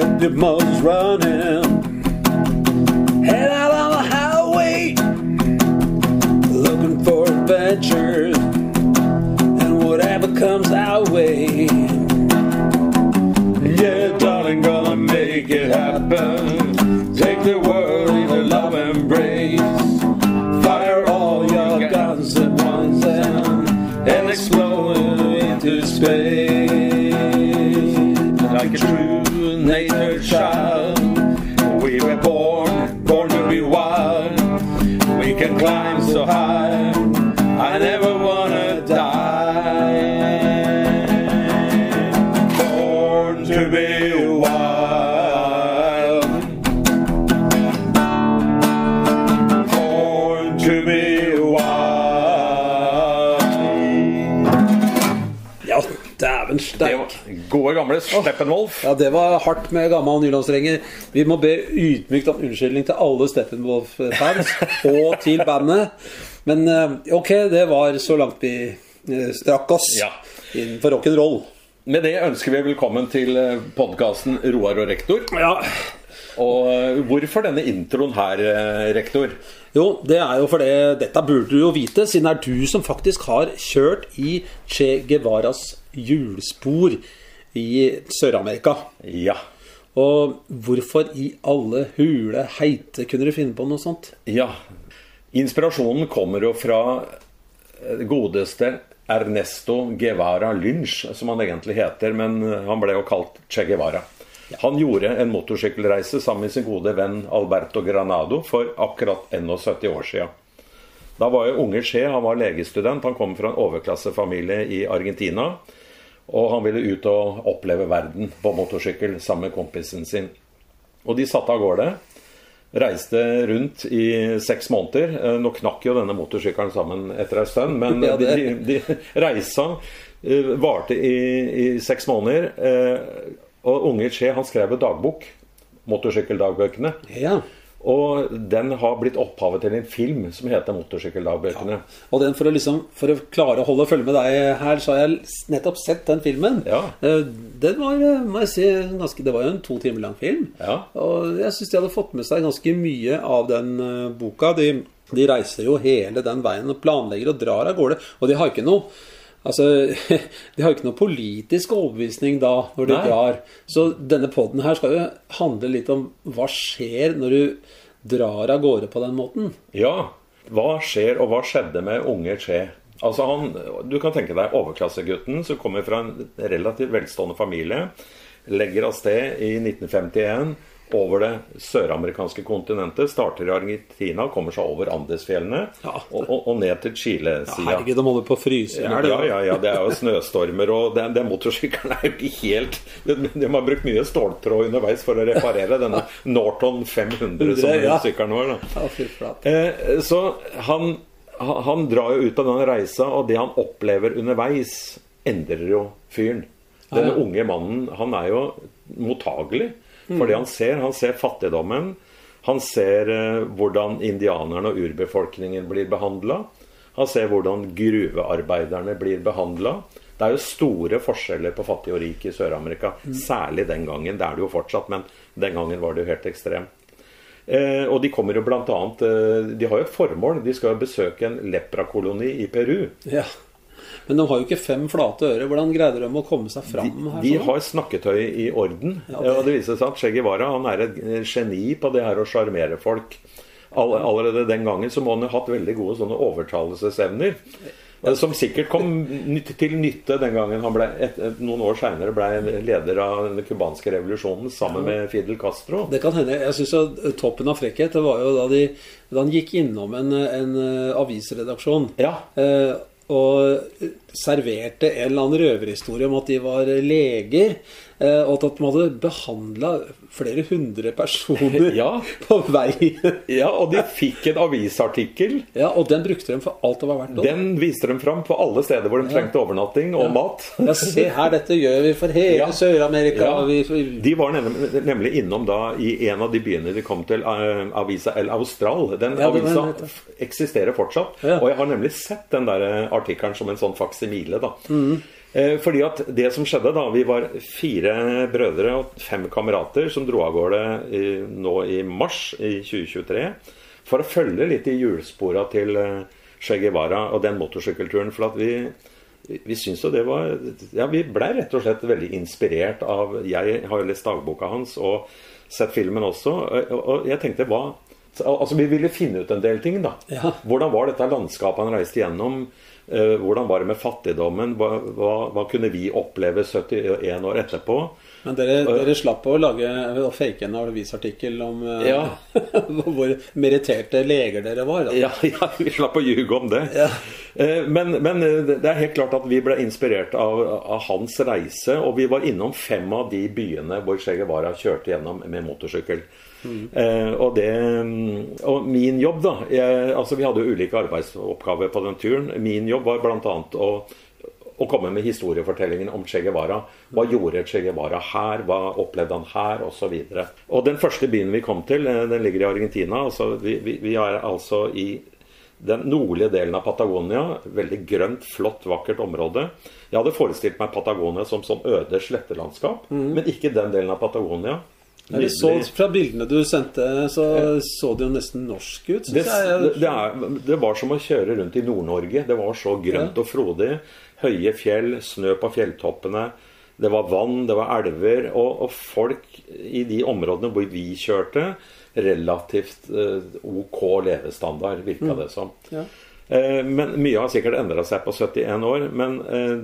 get the motors running. Head out on the highway, looking for adventures and whatever comes our way. Yeah, darling, gonna make it happen. Take the world in a love embrace. Fire all your guns at once and, and explode into space. Gode, gamle Steppenwolf. Ja, det var hardt med gammel nylandsrenger. Vi må be ydmykt om unnskyldning til alle Steppenwolf-fans og til bandet. Men eh, ok, det var så langt vi eh, strakk oss Ja. innenfor rock'n'roll. Med det ønsker vi velkommen til podkasten Roar og rektor. Ja. Og eh, hvorfor denne introen her, eh, rektor? Jo, det er jo fordi dette burde du jo vite, siden det er du som faktisk har kjørt i Che Guevaras hjulspor i Sør-Amerika. Ja. Og hvorfor i alle hule heite kunne du finne på noe sånt? Ja. Inspirasjonen kommer jo fra eh, godeste Ernesto Guevara Lynch, som han egentlig heter, men han ble jo kalt Che Guevara. Han gjorde en motorsykkelreise sammen med sin gode venn Alberto Granado for akkurat 71 år siden. Da var jo unge Che, han var legestudent, han kom fra en overklassefamilie i Argentina. Og han ville ut og oppleve verden på motorsykkel sammen med kompisen sin. Og de satte av gårde. Reiste rundt i seks måneder. Eh, Nå knakk jo denne motorsykkelen sammen etter en stund, men Ja, de, de reisa eh, varte i, i seks måneder. eh, Og unge Che han skrev dagbok, motorsykkeldagbøkene. Ja. Og den har blitt opphavet til en film som heter 'Motorsykkeldagbøkene'. Og den for å, liksom, for å klare å holde følge med deg her, så har jeg nettopp sett den filmen. Ja. Eh, Den var, eh, må jeg si, ganske, det var jo en to timer lang film. Ja. Og jeg syns de hadde fått med seg ganske mye av den eh, boka. De, de reiser jo hele den veien og planlegger og drar av gårde. Og de har ikke noe Altså, De har jo ikke noen politisk overbevisning da, når de Nei. drar. Så denne poden her skal jo handle litt om hva skjer når du drar av gårde på den måten. Ja, hva skjer, og hva skjedde med unge Che? Altså han, Du kan tenke deg overklassegutten som kommer fra en relativt velstående familie. Legger av sted i 1951 over det søramerikanske kontinentet. Starter i Argentina, kommer seg over Andesfjellene Ja. og, og, og ned til Chile-sida. herregud, de holder på å fryse i Ja, hjel. ja, ja, ja, det er jo snøstormer, og den, den motorsykkelen er jo ikke helt De, har brukt mye ståltråd underveis for å reparere denne Norton 500 som Ja. sykkelen var. da Ja. Eh, så han, han drar jo ut av denne reisa, og det han opplever underveis, endrer jo fyren. Denne Ja, ja. unge mannen, han er jo mottagelig for det han ser. Han ser fattigdommen. Han ser eh, hvordan indianerne og urbefolkningen blir behandla. Han ser hvordan gruvearbeiderne blir behandla. Det er jo store forskjeller på fattig og rik i Sør-Amerika. Særlig den gangen. Det er det jo fortsatt, men den gangen var det jo helt ekstremt. Eh, og de kommer jo blant annet eh, De har jo et formål. De skal jo besøke en leprakoloni i Peru. Ja. Men de har jo ikke fem flate ører. Hvordan greide de å komme seg fram her? De sånn? har snakketøy i orden. Ja, det- Og det viser seg at Che Guevara han er et eh, geni på det her å sjarmere folk. All, allerede den gangen så må han ha hatt veldig gode sånne overtalelsesevner. eh, Som sikkert kom til nytte den gangen han ble, et, et, noen år seinere ble leder av den cubanske revolusjonen sammen med Fidel Castro. Det kan hende. Jeg syns toppen av frekkhet det var jo da, de, da han gikk innom en, en eh, avisredaksjon. Ja. Eh, og serverte en eller annen røverhistorie om at de var leger. Eh, Og at de hadde behandla flere hundre personer Ja. på vei. ja, og de fikk en avisartikkel. Ja, Og den brukte de for alt det var verdt. Den viste de fram på alle steder hvor de trengte overnatting og mat. Ja, se her, dette gjør vi for hele Ja. Sør-Amerika. Ja. De var nemlig, nemlig innom da i en av de byene de kom til, eh, avisa El Austral. Den Ja, avisa eksisterer fortsatt. Ja. Og jeg har nemlig sett den der eh, artikkelen som en sånn faksimile. da. Mm. Eh, fordi at det som skjedde da, Vi var fire brødre og fem kamerater som dro av gårde i, nå i mars i 2023 for å følge litt i hjulspora til eh, Che Guevara og den motorsykkelturen. For at vi, vi syns jo det var Ja, vi blei rett og slett veldig inspirert av Jeg har jo lest dagboka hans og sett filmen også, og jeg tenkte hva Altså, Vi ville finne ut en del ting. da. Ja. Hvordan var dette landskapet han reiste gjennom? Eh, hvordan var det med fattigdommen? Hva, hva, hva kunne vi oppleve 71 år etterpå? Men dere, dere slapp å lage å fake en avisartikkel om eh, Ja. hvor meritterte leger dere var. Ja, ja, vi slapp å ljuge om det. Ja. Eh, Men, men eh, det er helt klart at vi ble inspirert av, av hans reise. Og vi var innom fem av de byene hvor Che Guevara kjørte gjennom med motorsykkel. Eh, og, det, mm, og min jobb, da jeg, altså Vi hadde jo ulike arbeidsoppgaver på den turen. Min jobb var bl.a. å å komme med historiefortellingen om Che Guevara. Hva gjorde Che Guevara her? Hva opplevde han her? Og så. Og den første byen vi kom til, eh, den ligger i Argentina. Altså, vi, vi, vi er altså i den nordlige delen av Patagonia. Veldig grønt, flott, vakkert område. Jeg hadde forestilt meg Patagonia som sånn øde slettelandskap, men ikke den delen av Patagonia. Så, fra bildene du sendte, så så det jo nesten norsk ut. Det, det, er, det var som å kjøre rundt i Nord-Norge. Det var så grønt og frodig. Høye fjell, snø på fjelltoppene. Det var vann, det var elver. Og, og folk i de områdene hvor vi kjørte, relativt eh, OK levestandard, virka det som. Ja. Eh, men mye har sikkert endra seg på 71 år. Men eh,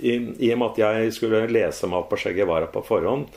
i, i og med at jeg skulle lese meg opp på Che Guevara på forhånd,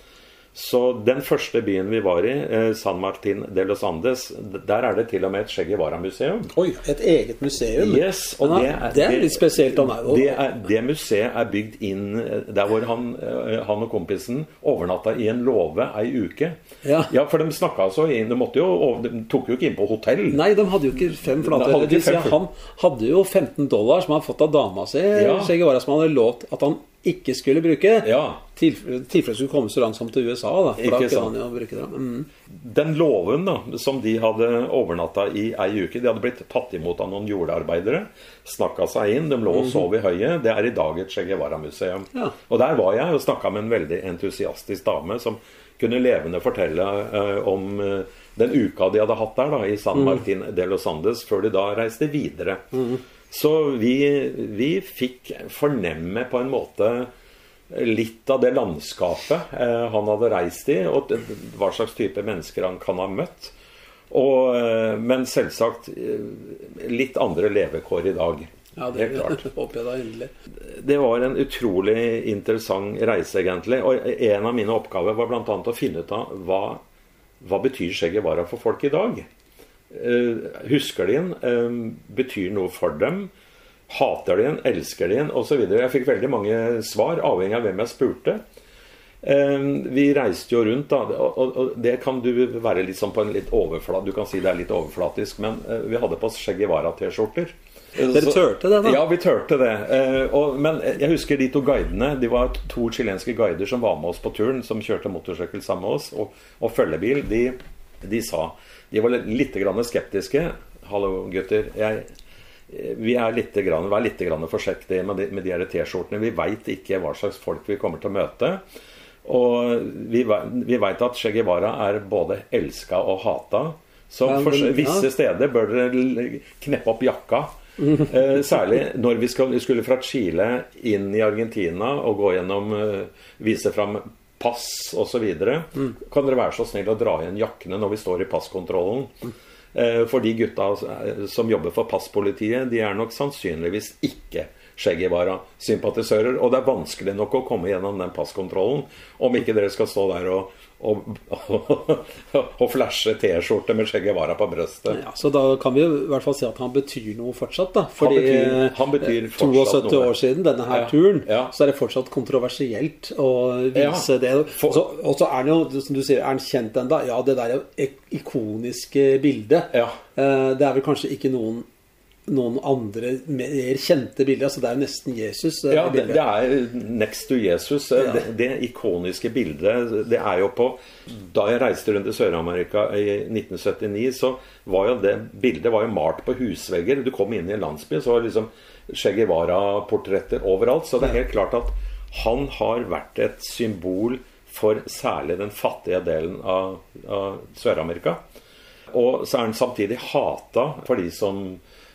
så den første byen vi var i, eh, San Martin de los Andes, der er det til og med et Che Guevara-museum. Oi, et eget museum. Yes, og det er, det er litt spesielt. Han er det, er, det museet er bygd inn eh, der hvor han, eh, han og kompisen overnatta i en låve ei uke. Ja. for de snakka så inn De, måtte jo, de tok jo ikke inn på hotell. Nei, de hadde jo ikke fem flater. fem han hadde jo 15 dollar som han hadde fått av dama si, Ja. Che Guevara, som han hadde lovt at han ikke skulle bruke. Ja. Tilfelle skulle komme så langt som til USA, da. For Ikke da kunne han jo bruke det. Mm. Den låven da, som de hadde overnatta i ei uke De hadde blitt tatt imot av noen jordarbeidere. Snakka seg inn. De lå og sov i høyet. Det er i dag et Che Guevara-museum. Ja. Og der var jeg og snakka med en veldig entusiastisk dame som kunne levende fortelle uh, om uh, den uka de hadde hatt der da, i San Martin de los Andes, før de da reiste videre. Så vi, vi fikk fornemme på en måte litt av det landskapet eh, han hadde reist i, og hva slags type mennesker han kan ha møtt. Og, eh, men selvsagt eh, litt andre levekår i dag. Ja, det Helt klart. håper jeg da endelig. Det var en utrolig interessant reise, egentlig. Og en av mine oppgaver var bl.a. å finne ut av hva, hva betyr skjegget vara for folk i dag. Eh, husker de den? Eh, betyr noe for dem? Hater de den? Elsker de den? Osv. Jeg fikk veldig mange svar, avhengig av hvem jeg spurte. Eh, vi reiste jo rundt, da, og, det kan du være litt sånn på en litt overflat Du kan si det er litt overflatisk, men vi hadde på oss Che Guevara-T-skjorter. Dere turte det, da? Ja, vi turte det. Men jeg husker de to guidene. De var to chilenske guider som var med oss på turen, som kjørte motorsykkel sammen med oss, og, og følgebil. De, de sa De var litt grann skeptiske. 'Hallo, gutter. Jeg, vi er litt, grann, vær litt grann forsiktige med de, med de T-skjortene. Vi veit ikke hva slags folk vi kommer til å møte. Og vi, vi veit at Che Guevara er både elska og hata. Så for visse steder bør dere kneppe opp jakka. Eh, særlig når vi skal, vi skulle fra Chile inn i Argentina og gå gjennom eh, Vise fram pass osv. Mm. Kan dere være så snill å dra igjen jakkene når vi står i passkontrollen? Mm. for de gutta eh, som jobber for passpolitiet, de er nok sannsynligvis ikke Che Guevara-sympatisører. Og det er vanskelig nok å komme gjennom den passkontrollen om ikke dere skal stå der og, og, og flashe T-skjorte med Che Guevara på brøstet. Ja, så da kan vi i hvert fall si at han betyr noe fortsatt, da. Fordi betyr- han betyr eh, fortsatt 72 noe. år siden denne her Ja, turen, ja. så er det fortsatt kontroversielt å vise det. for- Og så- er han jo, som du sier, er han kjent ennå? Ja, det der ik- ikoniske bildet. Ja. Eh, Det er vel kanskje ikke noen noen andre mer kjente bilder. Altså det er jo nesten Jesus. Ja, det, det er next to Jesus. Ja. Det, det ikoniske bildet, det er jo på Da jeg reiste rundt i Sør-Amerika i 1979, så var jo det bildet var jo malt på husvegger. Du kom inn i en landsby, så var det liksom Che Guevara-portretter overalt. Så det er helt klart at han har vært et symbol for særlig den fattige delen av, av Sør-Amerika. Og så er han samtidig hata for de som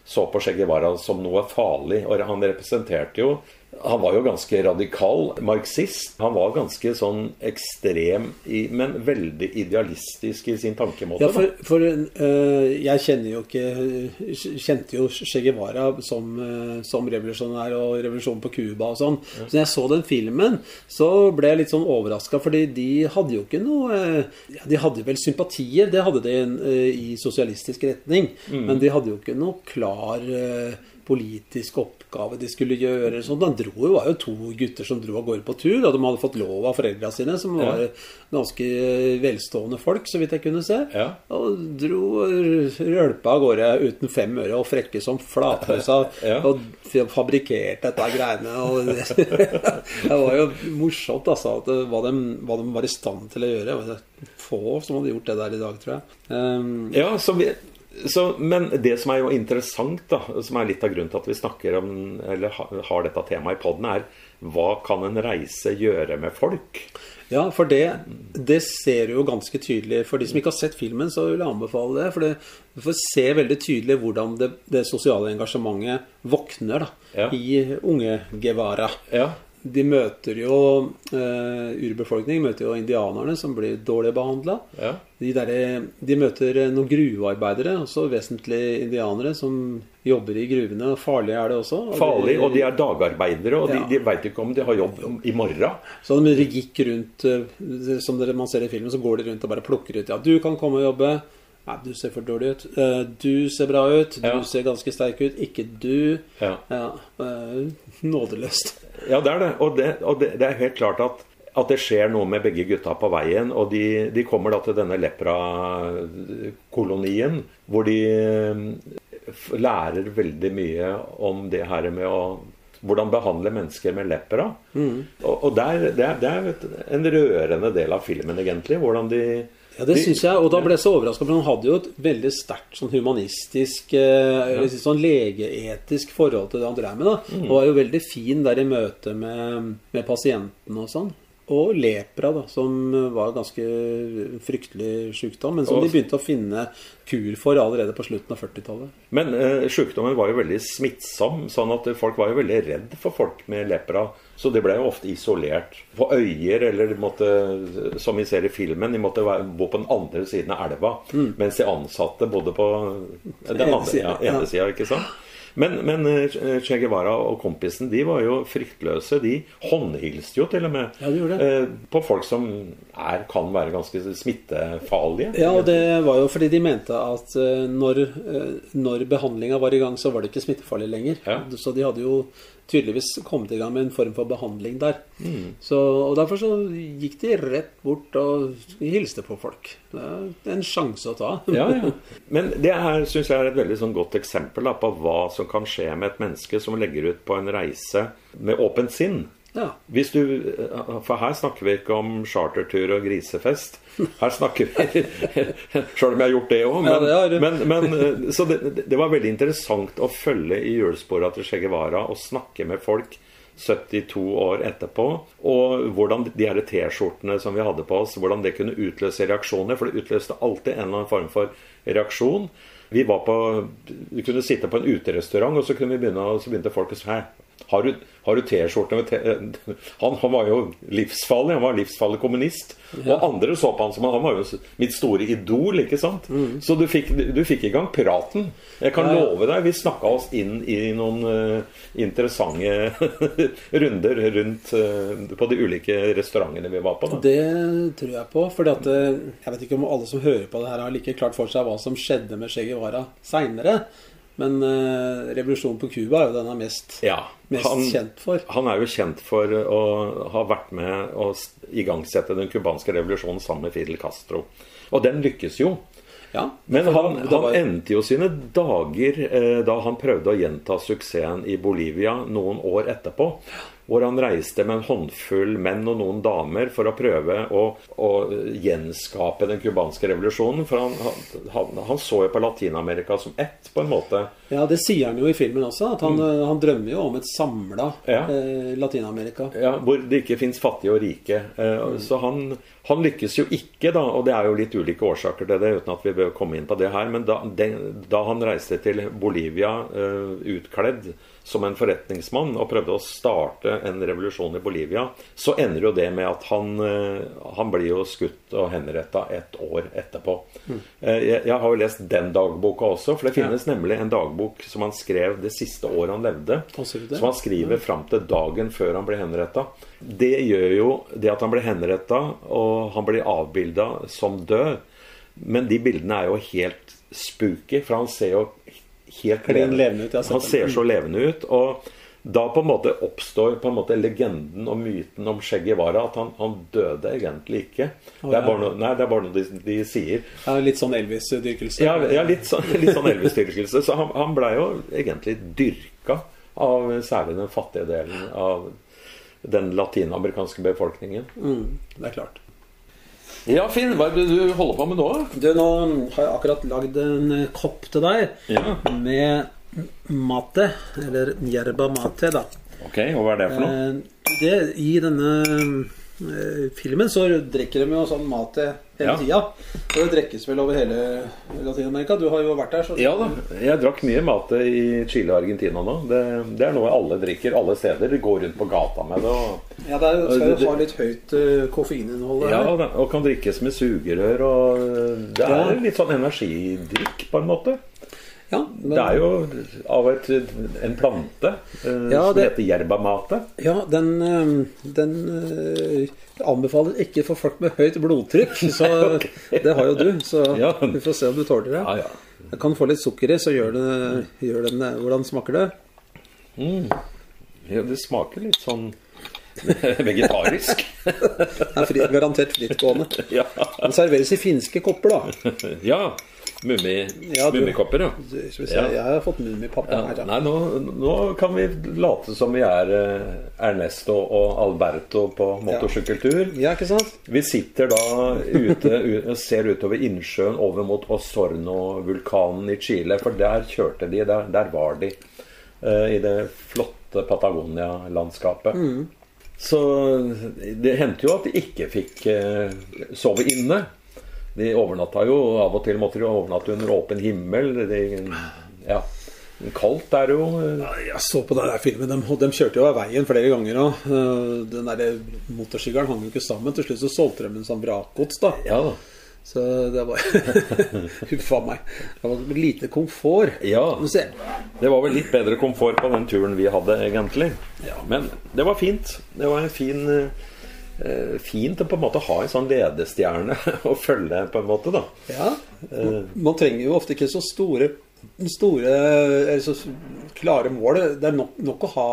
så på Che Guevara som noe farlig. Og han representerte jo Han var jo ganske radikal marxist. Han var ganske sånn ekstrem, i, men veldig idealistisk i sin tankemåte. Ja, for, for uh, jeg kjenner jo ikke Kjente jo Che Guevara som, uh, som revolusjonær og revolusjonen på Cuba og sånn. Så når jeg så den filmen, så ble jeg litt sånn overraska, fordi de hadde jo ikke noe uh, ja, De hadde vel sympatier, det hadde de eh, i sosialistisk retning, men de hadde jo ikke noe klar politisk politisk oppgave de skulle gjøre. Sånn. De dro, jo- var jo to gutter som dro av gårde på tur, og de hadde fått lov av foreldra sine, som Ja. var ganske velstående folk, så vidt jeg kunne se. Ja. Og dro rølpa av gårde uten fem øre og frekke som flatløsa Ja. og fabrikkerte dette greiene. Og det, det var jo morsomt, altså, at hva, de, hva de var i stand til å gjøre. Det var få som hadde gjort det der i dag, tror jeg. Um, Ja, så vi, så, men det som er jo interessant, da, som er litt av grunnen til at vi snakker om Eller har dette temaet i poden, er hva kan en reise gjøre med folk? Ja, for det, det ser du jo ganske tydelig. For de som ikke har sett filmen, så vil jeg anbefale det. For det, du får se veldig tydelig hvordan det, det sosiale engasjementet våkner da, Ja. i unge Guevara. Ja, De møter jo uh, urbefolkning, møter jo indianerne som blir dårlig behandla. ja. De, de møter eh, noen gruvearbeidere, også vesentlig indianere, som jobber i gruvene. Farlig er det også. Og Farlig, og de er dagarbeidere, og de, Ja. de veit ikke om de har jobb i morgen. Så de gikk rundt, eh, som man ser i filmen, så går de rundt og bare plukker ut. Ja, du kan komme og jobbe. Nei, du ser for dårlig ut. Eh, Du ser bra ut. Du Ja. ser ganske sterk ut. Ikke du. Ja. Ja, eh, nådeløst. Ja, det er det. Og det, og det, det er helt klart at, at det skjer noe med begge gutta på veien. Og de, de kommer da til denne lepra-kolonien, hvor de lærer veldig mye om det her med å hvordan behandle mennesker med lepra. Og, og der, det, er, det er en rørende del av filmen, egentlig. Hvordan de Ja, det de- syns jeg. Og da ble jeg så overraska, for han hadde jo et veldig sterkt sånn humanistisk, eh, eller sånn legeetisk forhold til det han drev med. da. Mm. Og var jo veldig fin der i møte med, med pasientene og sånn. Og lepra, da, som var ganske fryktelig sykdom, men som de begynte å finne kur for allerede på slutten av 40-tallet. Men eh, sykdommen var jo veldig smittsom, sånn at folk var jo veldig redd for folk med lepra. Så de ble jo ofte isolert på øyer, eller de måtte, som vi ser i filmen, de måtte bo på den andre siden av elva. Mens de ansatte bodde på den andre ja, ene sida, ikke sant? Men, men eh, Che Guevara og kompisen de var jo fryktløse. De håndhilste jo til og med Ja, de det. eh, på folk som er, kan være ganske smittefarlige. Ja, og det var jo fordi de mente at eh, når, når behandlinga var i gang, så var det ikke smittefarlig lenger. Ja. Så de hadde jo tydeligvis kommet i gang med en form for behandling der. Mm. Så, og derfor så gikk de rett bort og hilste på folk. Det er en sjanse å ta. Ja, ja. Men det her syns jeg er et veldig sånn godt eksempel da, på hva som kan skje med et menneske som legger ut på en reise med åpent sinn. Ja. Hvis du, For her snakker vi ikke om chartertur og grisefest. Her snakker vi Sjøl om jeg har gjort det òg. Men, Ja, det men, men, så det, det var veldig interessant å følge i hjulsporene til Che Guevara og snakke med folk 72 år etterpå. Og hvordan de her T-skjortene som vi hadde på oss, hvordan det kunne utløse reaksjoner. For det utløste alltid en eller annen form for reaksjon. Vi var på, vi kunne sitte på en uterestaurant, og så, kunne vi begynne, så begynte folk å si Hæ, har du, du T-skjorte han, han var jo livsfarlig. Han var livsfarlig kommunist. Og andre så på han som han var jo mitt store idol, ikke sant? Så du fikk, du fikk i gang praten. Jeg kan Ja, ja. love deg, vi snakka oss inn i noen uh, interessante runder rundt uh, på de ulike restaurantene vi var på. Da. Det tror jeg på. For eh, Jeg vet ikke om alle som hører på det her, har like klart for seg hva som skjedde med Che Guevara seinere. Men uh, revolusjonen på Cuba er jo den han er mest, Ja, mest han, kjent for. han er jo kjent for å ha vært med å igangsette den cubanske revolusjonen sammen med Fidel Castro. Og den lykkes jo. Ja, Men han, han, var- endte jo sine dager eh, da han prøvde å gjenta suksessen i Bolivia noen år etterpå. Hvor han reiste med en håndfull menn og noen damer for å prøve å, å gjenskape den cubanske revolusjonen. For han, han, han så jo på Latin-Amerika som ett, på en måte. Ja, det sier han jo i filmen også. At han, mm. han drømmer jo om et samla Mm. Ja. eh, Latin-Amerika. Ja, Hvor det ikke fins fattige og rike. Eh, Så han, han lykkes jo ikke, da, og det er jo litt ulike årsaker til det, uten at vi bør komme inn på det her. Men da, den, da han reiste til Bolivia eh, utkledd som en forretningsmann og prøvde å starte en revolusjon i Bolivia, så ender jo det med at han, eh, han blir jo skutt og henretta et år etterpå. Mm. Jeg, jeg har jo lest den dagboka også, for det finnes nemlig en dagbok som han skrev det siste året han levde. Som han skriver fram til dagen før han ble henretta. Det gjør jo det at han ble henretta, og han blir avbilda som død. Men de bildene er jo helt spooky, for han ser jo helt levende ut, Han ser så levende ut. Og da på en måte oppstår på en måte legenden og myten om Che Guevara at han, han døde egentlig ikke. Å, Det er ja. bare noe, nei, det er bare noe de, de sier. Ja, litt sånn Elvis-dyrkelse. Ja, ja litt sånn, sånn Elvis-dyrkelse. Så han, han blei jo egentlig dyrka av særlig den fattige delen av den latinamerikanske befolkningen. Mm, det er klart. Ja, Finn, hva er det du holder på med nå? Du, nå har jeg akkurat lagd en kopp til deg Ja. med mate, eller yerba mate, da. Ok, og hva er det for noe? Eh, Det, I denne eh, filmen så drikker de jo sånn mate hele Ja. tida. Og det drikkes vel over hele Latin-Amerika. Du har jo vært der, så Ja da, jeg drakk mye mate i Chile og Argentina nå. Det, det er noe alle drikker alle steder. De går rundt på gata med det. Og, Ja, det er, skal du ha litt høyt uh, koffeininnhold. ja, her. og kan drikkes med sugerør. Og det er Ja. litt sånn energidrikk på en måte. Ja, men, Det er jo av et, en plante eh, Ja, som det- heter jerbamate Ja, den, eh, den uh, anbefaler ikke for folk med høyt blodtrykk. Så det har jo du. Så Ja. vi får se om du tåler det. Ja, ja. Jeg kan få litt sukker i, så gjør, det, gjør den eh, Hvordan smaker det? ja det smaker litt sånn vegetarisk. Det er fri, garantert frittgående. ja. Den serveres i finske kopper, da. ja. Mummikopper, ja. Du, Skal Ja. jeg har fått mummipappa Ja. Nei, nå, nå kan vi late som vi er eh, Ernesto og Alberto på motorsykkeltur. Ja, ikke sant? Vi sitter da ute og ser utover innsjøen over mot Osorno-vulkanen i Chile. For der kjørte de, der, der var de. eh, I det flotte Patagonia-landskapet. Så det hendte jo at de ikke fikk eh, sove inne. De overnatta jo Av og til måtte de overnatte under åpen himmel. De, ja. Kaldt er det jo. eh, Jeg så på den der filmen. De, de kjørte jo av veien flere ganger òg. Den der motorsykkelen hang jo ikke sammen. Til slutt så solgte de en sånn vrakgods, da. Ja. Så det var Huff a meg. Det var lite komfort. Ja. Det var vel litt bedre komfort på den turen vi hadde, egentlig. Ja. Men det var fint. Det var en fin eh, Fint å på en måte ha en sånn ledestjerne å følge, på en måte, da. Ja. Man trenger jo ofte ikke så store, store eller så klare mål. Det er nok, nok å ha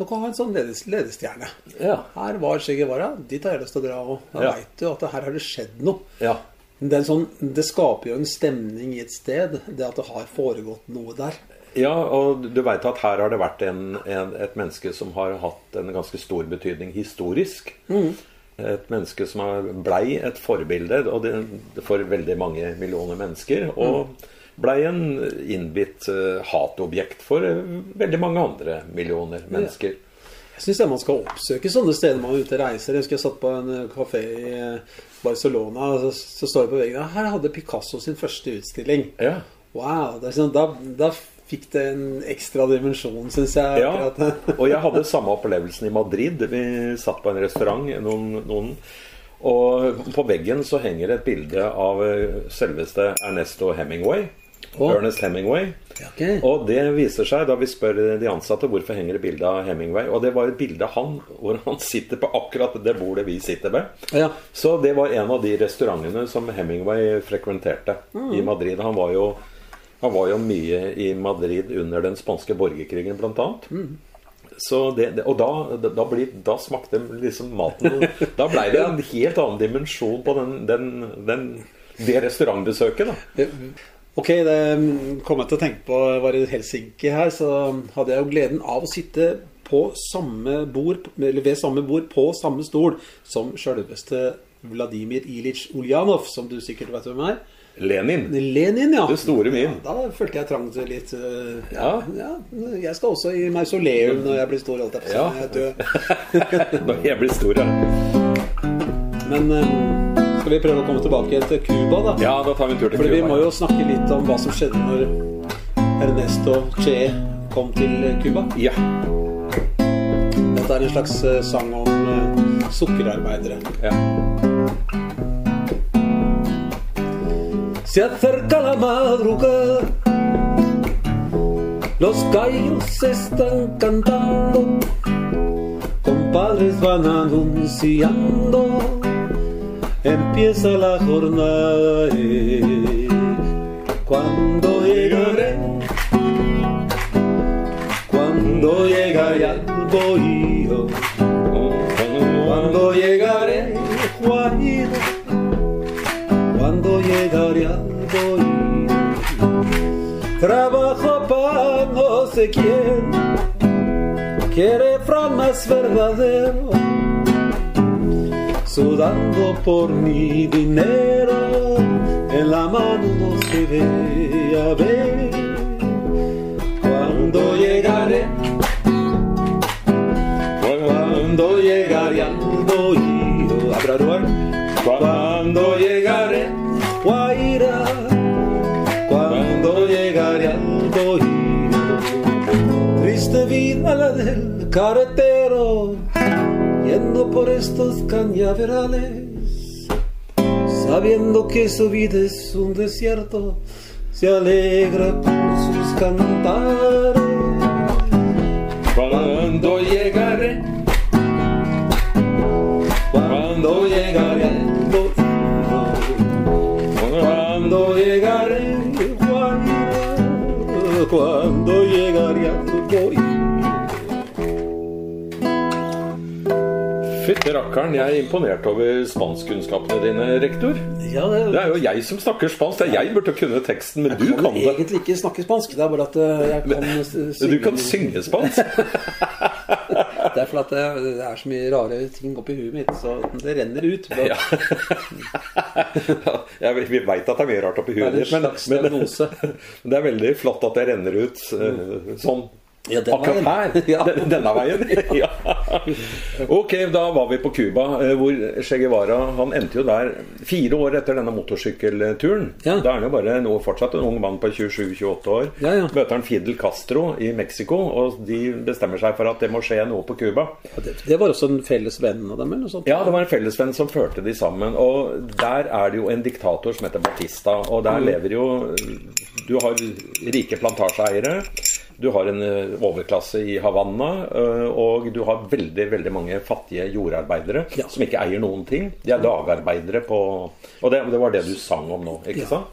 nok å ha en sånn ledes, ledestjerne. Ja. Her var Che Guevara. Dit har jeg lyst til å dra. Og da Ja. vet du at her har det skjedd noe. ja. Det, sånn, det skaper jo en stemning i et sted, det at det har foregått noe der. Ja, og du veit at her har det vært en, en, et menneske som har hatt en ganske stor betydning historisk. Et menneske som blei et forbilde og det, for veldig mange millioner mennesker. Og blei en innbitt eh, hatobjekt for eh, veldig mange andre millioner mennesker. Jeg syns man skal oppsøke sånne steder man er ute og reiser. Jeg husker jeg satt på en eh, kafé i Barcelona, og så, så står det på veggen Her hadde Picasso sin første utstilling. Ja. Wow! Det er sånn, da, da fikk det en ekstra dimensjon, syns jeg. Ja, og jeg hadde samme opplevelsen i Madrid. Vi satt på en restaurant, noen, noen og på veggen så henger et bilde av eh, selveste Ernesto Hemingway. Oh. Ernest Hemingway. Okay. Og det viser seg da vi spør de ansatte hvorfor henger det bilde av Hemingway. Og det var et bilde av han hvor han sitter på akkurat det bordet vi sitter ved. Ja. Så det var en av de restaurantene som Hemingway frekventerte i Madrid. Han var jo, han var jo mye i Madrid under den spanske borgerkrigen, blant annet. Så det, det, og da, da, ble, da smakte liksom maten Da blei det en helt annen dimensjon på den, den, den det restaurantbesøket, da. Ok, det kom jeg til å tenke på var i Helsinki her, så hadde jeg jo gleden av å sitte på samme bord, eller ved samme bord på samme stol som sjølveste Vladimir Ilic Ulyanov, som du sikkert vet hvem er. Lenin. Lenin, ja. Det store min. Ja, da følte jeg trang til litt uh, Ja. ja. Jeg skal også i mausoleum når jeg blir stor. Alt jeg, Ja. jeg er. Når jeg blir stor, ja. Men um, skal vi prøve å komme tilbake til Cuba, da? Ja, da tar vi en tur til Fordi vi må jo snakke litt om hva som skjedde når Ernesto Che kom til Cuba. Ja. Dette er en slags eh, sang om uh, sukkerarbeidere. ja. Se acerca la madrugada, los gallos están cantando, compadres van anunciando, empieza la jornada. eh. Cuando llegaré, cuando llegaré al bohío, cuando llegaré, cuando llegaré al bohío. Trabajo para no sé quién, quiere Fran más verdadero, sudando por mi dinero, en la mano no se ve a ver. Cuando llegaré, cuando llegaré al bohío, habrá lugar. Cuando llegaré, Cuando llegaré al bohío. Triste vida la del carretero, yendo por estos cañaverales, sabiendo que su vida es un desierto, se alegra con sus cantares. Cuando llegaré, cuando llegaría tu boy. Fytti rakkeren, jeg er imponert over spanskkunnskapene dine, rektor. Ja, det, Det er jo jeg som snakker spansk. Det er jeg burde kunne teksten, men du jeg kan kan det. egentlig ikke snakke spansk. Det er bare at eh, jeg kan synge Du kan synge spansk. At det, det er så mye rare ting oppi huet mitt, så det renner ut. Ja. Ja. Vi veit at det er mye rart oppi huet ditt, men, slags men det er veldig flott at det renner ut mm. sånn. Ja, den Akkurat her. Ja. Denne veien. Ja. Ok, da var vi på Cuba, eh, hvor Che Guevara Han endte jo der fire år etter denne motorsykkelturen. Ja. Da er han jo bare nå fortsatt en ung mann på 27-28 år. Ja, ja. Møter han Fidel Castro i Mexico, og de bestemmer seg for at det må skje noe på Cuba. Det, det var også en felles venn av dem, eller sånt? Ja, det var en felles venn som førte de sammen. Og der er det jo en diktator som heter Batista. Og der lever jo Du har rike plantasjeeiere. Du har en eh, overklasse i Havanna. eh, Og du har veldig veldig mange fattige jordarbeidere Ja. som ikke eier noen ting. De er dagarbeidere på Og det, det var det du sang om nå, ikke Ja. sant?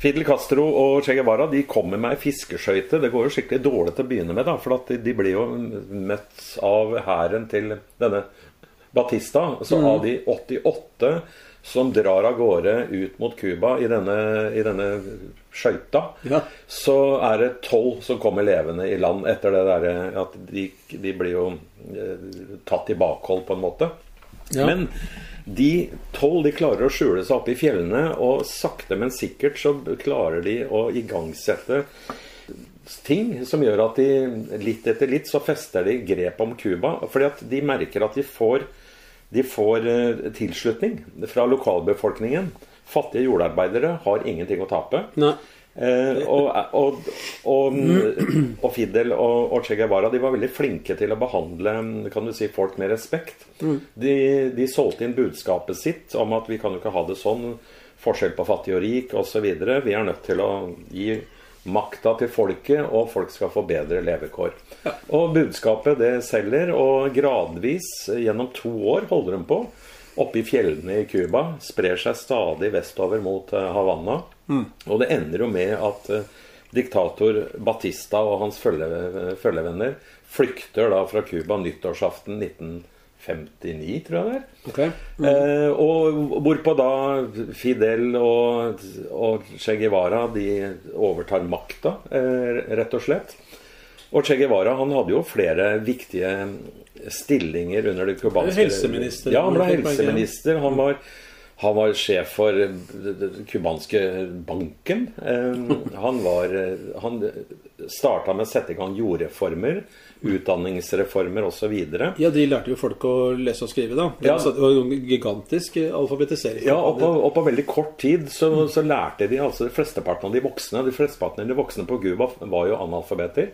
Fidel Castro og Che Guevara de kommer med ei fiskeskøyte. Det går jo skikkelig dårlig til å begynne med, da, for de blir jo møtt av hæren til denne Batista. Så av de 88 som drar av gårde ut mot Cuba i denne, i denne skøyta, Ja. så er det tolv som kommer levende i land etter det derre at de, de blir jo eh, tatt i bakhold, på en måte. Ja. Men de tolv de klarer å skjule seg oppe i fjellene, og sakte, men sikkert så klarer de å igangsette ting som gjør at de litt etter litt så fester de grep om Cuba. Fordi at de merker at de får, de får eh, tilslutning fra lokalbefolkningen. Fattige jordarbeidere har ingenting å tape. Nei. Eh, og, og, og, og Fidel og, og Che Guevara de var veldig flinke til å behandle kan du si, folk med respekt. De, de solgte inn budskapet sitt om at vi kan jo ikke ha det sånn. Forskjell på fattig og rik osv. Vi er nødt til å gi makta til folket, og folk skal få bedre levekår. Og budskapet det selger, og gradvis gjennom to år holder de på. Oppe i fjellene i Cuba. Sprer seg stadig vestover mot Havanna. Mm. Og det ender jo med at eh, diktator Batista og hans følge, følgevenner flykter da fra Cuba nyttårsaften 59, tror jeg det er. Ok. Eh, og hvorpå da Fidel og, og Che Guevara de overtar makta, eh, rett og slett. Og Che Guevara han hadde jo flere viktige stillinger under det cubanske Helseminister. Ja, han ble helseminister. Han var, han var sjef for eh, den cubanske banken. Eh, Han, var, eh, han starta med å sette i gang jordreformer, utdanningsreformer osv. Ja, de lærte jo folk å lese og skrive, da. Ja. Altså, det var jo en gigantisk alfabetisering. Ja, og på, og på veldig kort tid så, så lærte de altså de flesteparten av de voksne De flesteparten av de voksne på Cuba var jo analfabeter.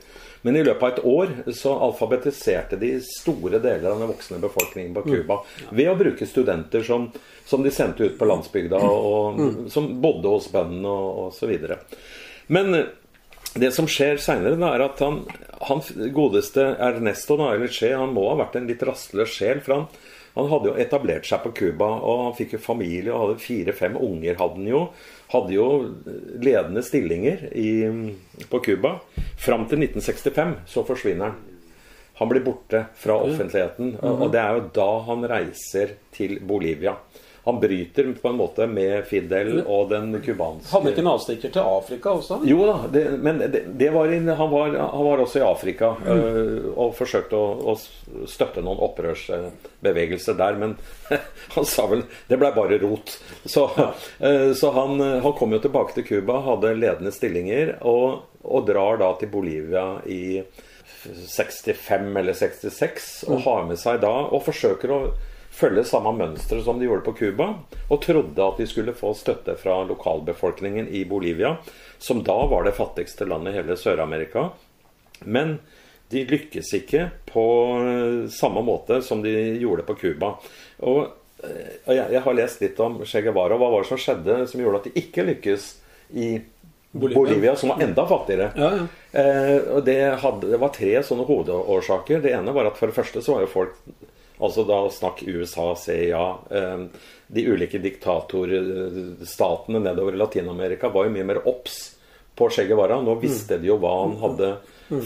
Men i løpet av et år så alfabetiserte de store deler av den voksne befolkningen på Cuba ved å bruke studenter som, som de sendte ut på landsbygda, og, som bodde hos bøndene og, osv. Men eh, det som skjer seinere, er at han, han godeste Ernesto da, eller Che, han må ha vært en litt rastløs sjel. For han, han hadde jo etablert seg på Cuba, og han fikk jo familie og hadde fire-fem unger. hadde han jo. Hadde jo ledende stillinger i, på Cuba. Fram til 1965 så forsvinner han. Han blir borte fra offentligheten, og og det er jo da han reiser til Bolivia. Han bryter på en måte med Fidel og den cubanske Hadde ikke en avstikker til Afrika også? jo da, det, men det, det var inn, han, var, han var også i Afrika mm. og forsøkte å, å støtte noen opprørsbevegelser der. Men han sa vel det ble bare rot. Så, ja. så han, han kom jo tilbake til Cuba, hadde ledende stillinger, og, og drar da til Bolivia i 65 eller 66 og har med seg da og forsøker å følge samme mønster som de gjorde på Cuba, og trodde at de skulle få støtte fra lokalbefolkningen i Bolivia, som da var det fattigste landet i hele Sør-Amerika. Men de lykkes ikke på eh, samme måte som de gjorde på Cuba. Og eh, jeg, har lest litt om Che Guevara. Hva var det som skjedde som gjorde at de ikke lykkes i Bolivia. Bolivia, som var enda fattigere? Ja, ja. Eh, og det, hadde, det var tre sånne hovedårsaker. Det ene var at for det første så var jo folk Altså da snakk USA, CIA eh, De ulike diktatorstatene nedover i Latin-Amerika var jo mye mer obs på Che Guevara. Nå visste de jo hva han hadde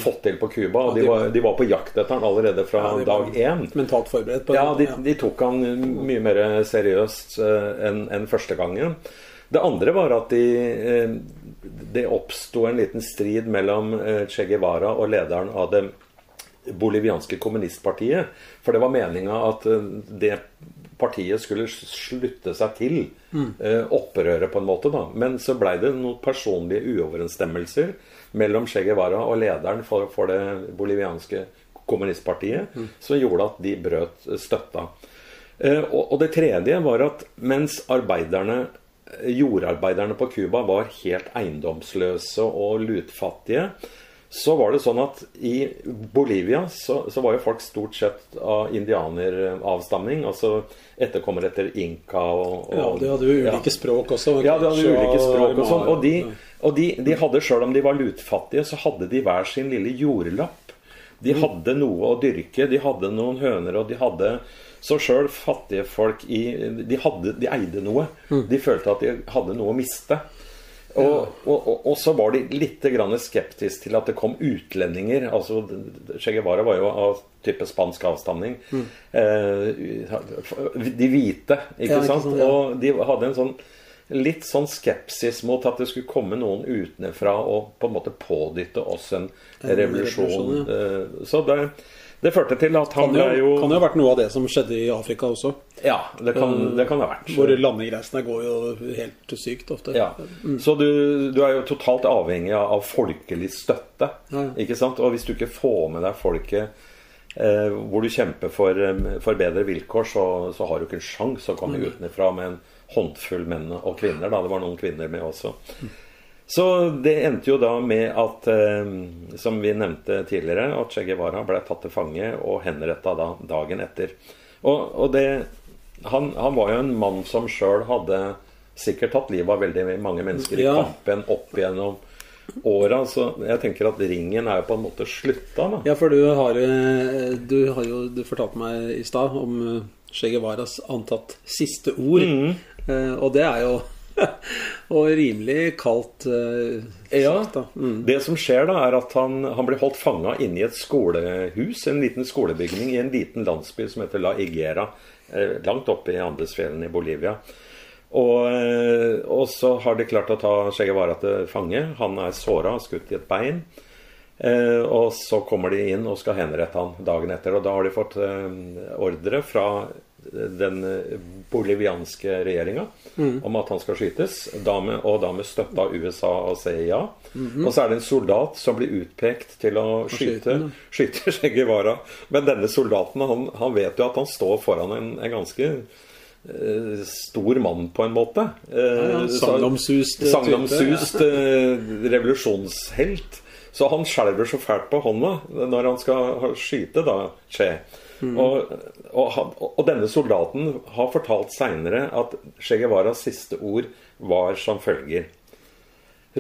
fått til på Cuba, og de var, de var på jakt etter han allerede fra Ja, dag én. Mentalt forberedt på Ja, de, de tok han mye mer seriøst eh, enn en første gangen. Det andre var at de, eh, det oppsto en liten strid mellom Che Guevara og lederen av det bolivianske kommunistpartiet. For det var meninga at eh, det partiet skulle slutte seg til mm. opprøret, på en måte. da. Men så blei det noen personlige uoverensstemmelser mellom Che Guevara og lederen for, for det bolivianske kommunistpartiet, som gjorde at de brøt støtta. Eh, og, og det tredje var at mens arbeiderne jordarbeiderne på Cuba var helt eiendomsløse og lutfattige, så var det sånn at i Bolivia så, så var jo folk stort sett av indianeravstamning. Altså etterkommere etter inka og, og ja, de hadde jo ulike språk også. ja, de hadde ulike språk og sånn. Og de, og de, de hadde, sjøl om de var lutfattige, så hadde de hver sin lille jordlapp. De Mm. hadde noe å dyrke, de hadde noen høner, og de hadde Så sjøl fattige folk i de, hadde, de eide noe. Mm. De følte at de hadde noe å miste. Og, og, og, så var de litt skeptiske til at det kom utlendinger. altså Che Guevara var jo av type spansk avstamning. Mm. Eh, de hvite, ikke Ja, ikke sant? sant, ja. Og de hadde en sånn litt sånn skepsis mot at det skulle komme noen utenfra og på en måte pådytte oss en revolusjon, Eh, Så det, det førte til at han ble jo, kan jo ha vært noe av det som skjedde i Afrika også. Ja, det kan det kan ha vært. Hvor landegreisene går jo helt sykt ofte. Ja. Så du, du er jo totalt avhengig av, folkelig støtte. Ja. Ikke sant? Og hvis du ikke får med deg folket eh, hvor du kjemper for, eh, for bedre vilkår, så, så har du ikke en sjanse å komme utenfra med en håndfull menn og kvinner. Da. Det var noen kvinner med også. Så det endte jo da med at, eh, som vi nevnte tidligere, at Che Guevara ble tatt til fange og henretta da dagen etter. Og, og det han, han var jo en mann som sjøl hadde sikkert tatt livet av veldig mange mennesker i Ja. kampen opp gjennom åra. Så jeg tenker at ringen er jo på en måte slutta, da. Ja, for du har, eh, du har jo du fortalte meg i stad om eh, Che Guevaras antatt siste ord. Mm. Eh, og det er jo og rimelig kaldt uh, ja. Mm. Det som skjer da, er at han, han blir holdt fanga inne i et skolehus, en liten skolebygning i en liten landsby som heter La Igera, eh, langt oppe i Andesfjellene i Bolivia. Og, eh, og, så har de klart å ta Che Guevara til fange. Han er såra, skutt i et bein. Eh, og så kommer de inn og skal henrette han dagen etter. Og da har de fått eh, ordre fra den bolivianske regjeringa mm. om at han skal skytes. Da med, og da med støtte av USA og CIA. Mm -hmm. Og så er det en soldat som blir utpekt til å skyte, skyte Che Guevara. Men denne soldaten han, han, vet jo at han står foran en, en ganske eh, stor mann, på en måte. Eh, ja, Sagnomsust. Sagnomsust eh, revolusjonshelt. Så han skjelver så fælt på hånda når han skal skyte da Che. Mm. Og, og, og, denne soldaten har fortalt seinere at Che Guevaras siste ord var som følger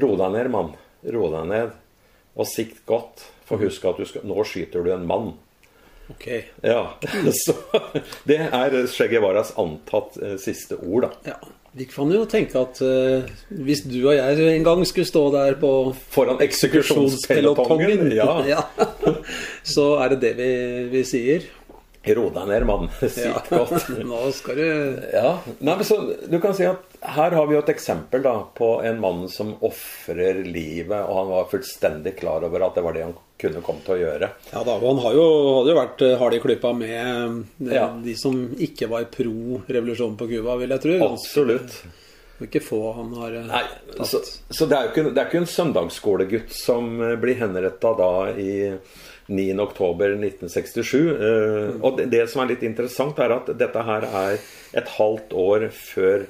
Ro deg ned, mann. Ro deg ned. Og sikt godt. For husk at skal, nå skyter du en mann. Ok. Ja, så Det er Che Guevaras antatt eh, siste ord, da. Ja. Vi kan jo tenke at uh, hvis du og jeg en gang skulle stå der på Foran eksekusjonspelotongen, ja. ja. så er det det vi, vi sier. Ro deg ned, mann. Sykt ja, godt. Nå skal du Ja. Nei, men så, du kan si at her har vi jo et eksempel da, på en mann som ofrer livet, og han var fullstendig klar over at det var det han kunne komme til å gjøre. Ja da, og han har jo, hadde jo vært eh, hard i klypa med, de, ja. de som ikke var pro revolusjonen på Cuba, vil jeg tro. Absolutt. Ikke få han har eh, Nei, tatt. Så, så det, er jo ikke, det er ikke en søndagsskolegutt som eh, blir henretta da i 9.10.1967. Uh, og det, det, som er litt interessant, er at dette her er et halvt år før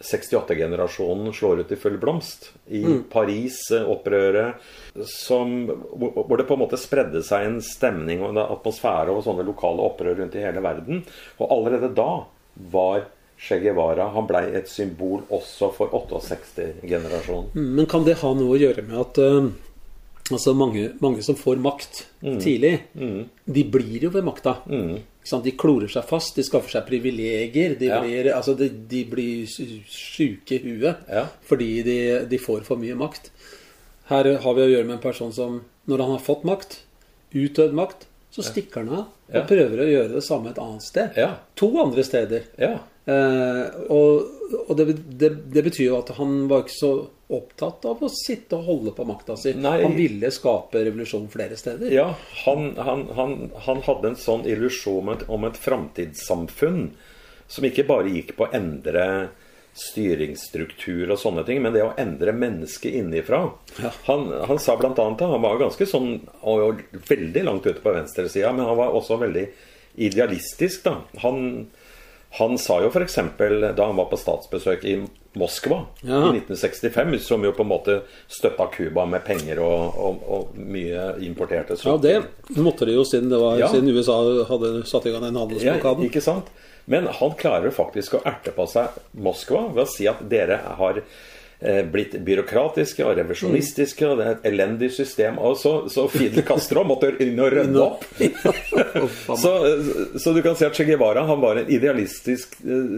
68-generasjonen slår ut i full blomst. I mm. Paris-opprøret, hvor det på en måte spredde seg en stemning og en atmosfære og sånne lokale opprør rundt i hele verden. Og allerede da var Che Guevara han blei et symbol også for 68-generasjonen. Mm, men kan det ha noe å gjøre med at uh Altså mange, mange, som får makt mm. tidlig, mm. de blir jo ved makta. Mm. De klorer seg fast, de skaffer seg privilegier. De, ja. blir, altså de, de blir sjuke i huet ja. fordi de, de, får for mye makt. Her har vi å gjøre med en person som, når han har fått makt, utøvd makt, så stikker han av og prøver å gjøre det samme et annet sted. To andre steder. Eh, og, og det, det, det, betyr jo at han var ikke så opptatt av å sitte og holde på makta si. Nei. Han ville skape revolusjon flere steder. Ja, han, han, han, han hadde en sånn illusjon om et framtidssamfunn som ikke bare gikk på å endre styringsstruktur og sånne ting, men det å endre mennesket innifra. Ja. Han, han, sa bl.a. han var ganske sånn og veldig langt ute på venstresida, men han var også veldig idealistisk. da. Han han sa jo f.eks. da han var på statsbesøk i Moskva ja. i 1965, som jo på en måte støtta Cuba med penger og, og, og mye importerte sukker. Ja, det måtte de jo siden, det var, ja. siden USA hadde satt i gang den handelsblokaden. Ja, ikke sant? Men han klarer faktisk å erte på seg Moskva ved å si at dere har blitt byråkratiske og revisjonistiske, og det er et elendig system. Og så, så Fidel Castro måtte inn og rydde opp. så, så, du kan si at Che Guevara han var en idealistisk eh,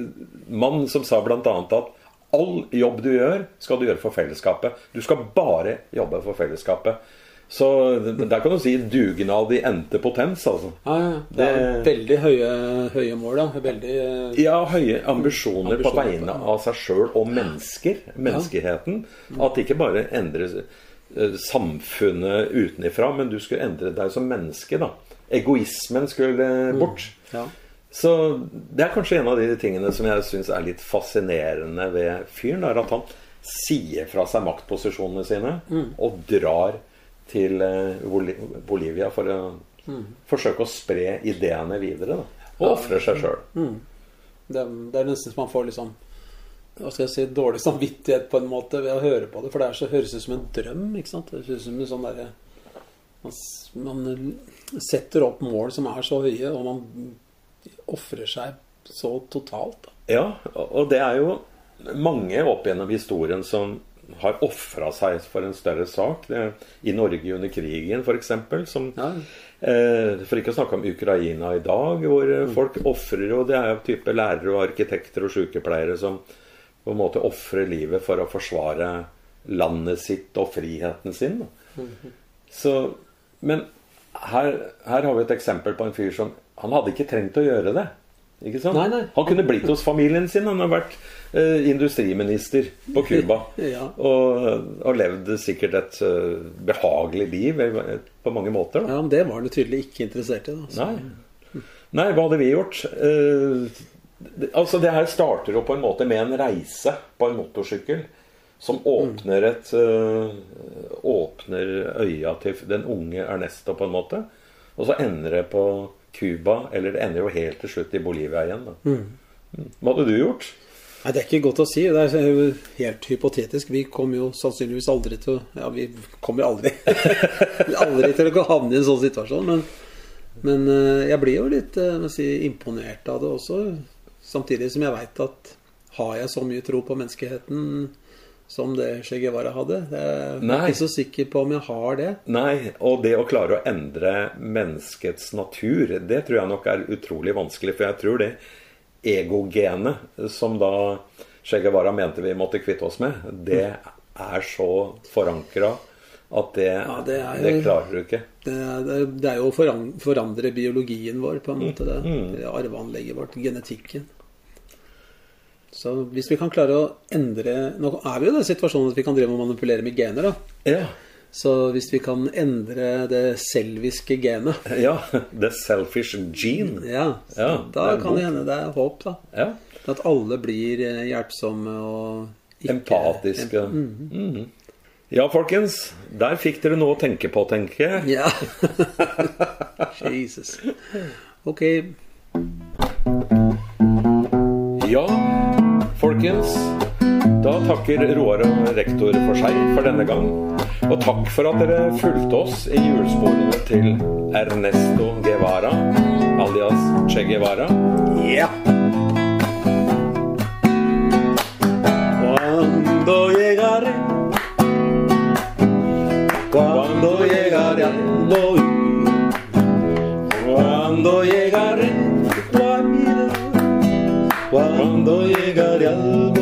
mann som sa bl.a. at all jobb du gjør, skal du gjøre for fellesskapet. Du skal bare jobbe for fellesskapet. Så der kan du si dugnad i endte potens, altså. Ja, ja. Det er veldig høye, høye mål, da. Veldig Ja, høye ambisjoner, ambisjoner på vegne av seg sjøl og mennesker. Menneskeheten. At det ikke bare endrer eh, samfunnet utenifra, men du skulle endre deg som menneske, da. Egoismen skulle mm. bort. Mm. Ja. Så det er kanskje en av de tingene som jeg syns er litt fascinerende ved fyren. Er at han sier fra seg maktposisjonene sine mm. og drar til eh, Bolivia for å mm. forsøke å spre ideene videre. Da. Og ofre seg sjøl. Mm. Det, det, er nesten som man får liksom hva skal jeg si, dårlig samvittighet på en måte ved å høre på det. For det så, høres ut som en drøm. ikke sant? Det høres ut som en sånn der, man, man, setter opp mål som er så høye, og man ofrer seg så totalt. Da. Ja, og det er jo mange opp gjennom historien som har ofra seg for en større sak. Det, I Norge under krigen, f.eks. Ja. Eh, for ikke å snakke om Ukraina i dag, hvor mm. folk ofrer. Og det er jo type lærere og arkitekter og sykepleiere som på en måte ofrer livet for å forsvare landet sitt og friheten sin. Mm. Så, men her, her har vi et eksempel på en fyr som Han hadde ikke trengt å gjøre det. Ikke sant? Nei, nei. Han kunne blitt hos familien sin. Han har vært eh, industriminister på Cuba. Ja. og, og levd sikkert et eh, behagelig liv eh, på mange måter. Da. Ja, men det var han tydelig ikke interessert i. Da. Nei. Nei, hva hadde vi gjort? Eh, altså Det her starter jo på en måte med en reise på en motorsykkel. Som åpner et eh, Åpner øya til den unge Ernesto, på en måte. Og så ender det på Cuba, eller det ender jo helt til slutt i Bolivia igjen. Da. Mm. Hva hadde du gjort? Nei, Det er ikke godt å si. Det er jo helt hypotetisk. Vi kommer jo sannsynligvis aldri til å Ja, vi kommer aldri Aldri til å havne i en sånn situasjon. Men, men eh, jeg blir jo litt eh, si, imponert av det også. Samtidig som jeg veit at har jeg så mye tro på menneskeheten som det Che Guevara hadde? Jeg er ikke så sikker på om jeg har det. Nei, og det å klare å endre menneskets natur, det tror jeg nok er utrolig vanskelig. For jeg tror det egogenet som da Che Guevara mente vi måtte kvitte oss med, det er så forankra at det, Ja, det er- det klarer du ikke. Det er, det er- jo å foran- forandre biologien vår, på en måte. Det, Mm. det arveanlegget vårt, genetikken. Så hvis vi kan klare å endre Nå er vi jo i den situasjonen at vi kan drive og manipulere med gener. da Ja. Så hvis vi kan endre det selviske genet, ja. The selfish gene. ja, Ja, da det kan det hende det er håp. da Ja. At alle blir eh, hjelpsomme og ikke Empatiske. Mhm. Ja, folkens. Der fikk dere noe å tenke på, tenker jeg. Ja. Jesus. Ok. Ja, folkens. Da takker Roar og rektor for seg for denne gang. Og takk for at dere fulgte oss i hjulsporene til Ernesto Guevara, alias Che Guevara. Al cuando llegaré a tu vida, cuando llegaré al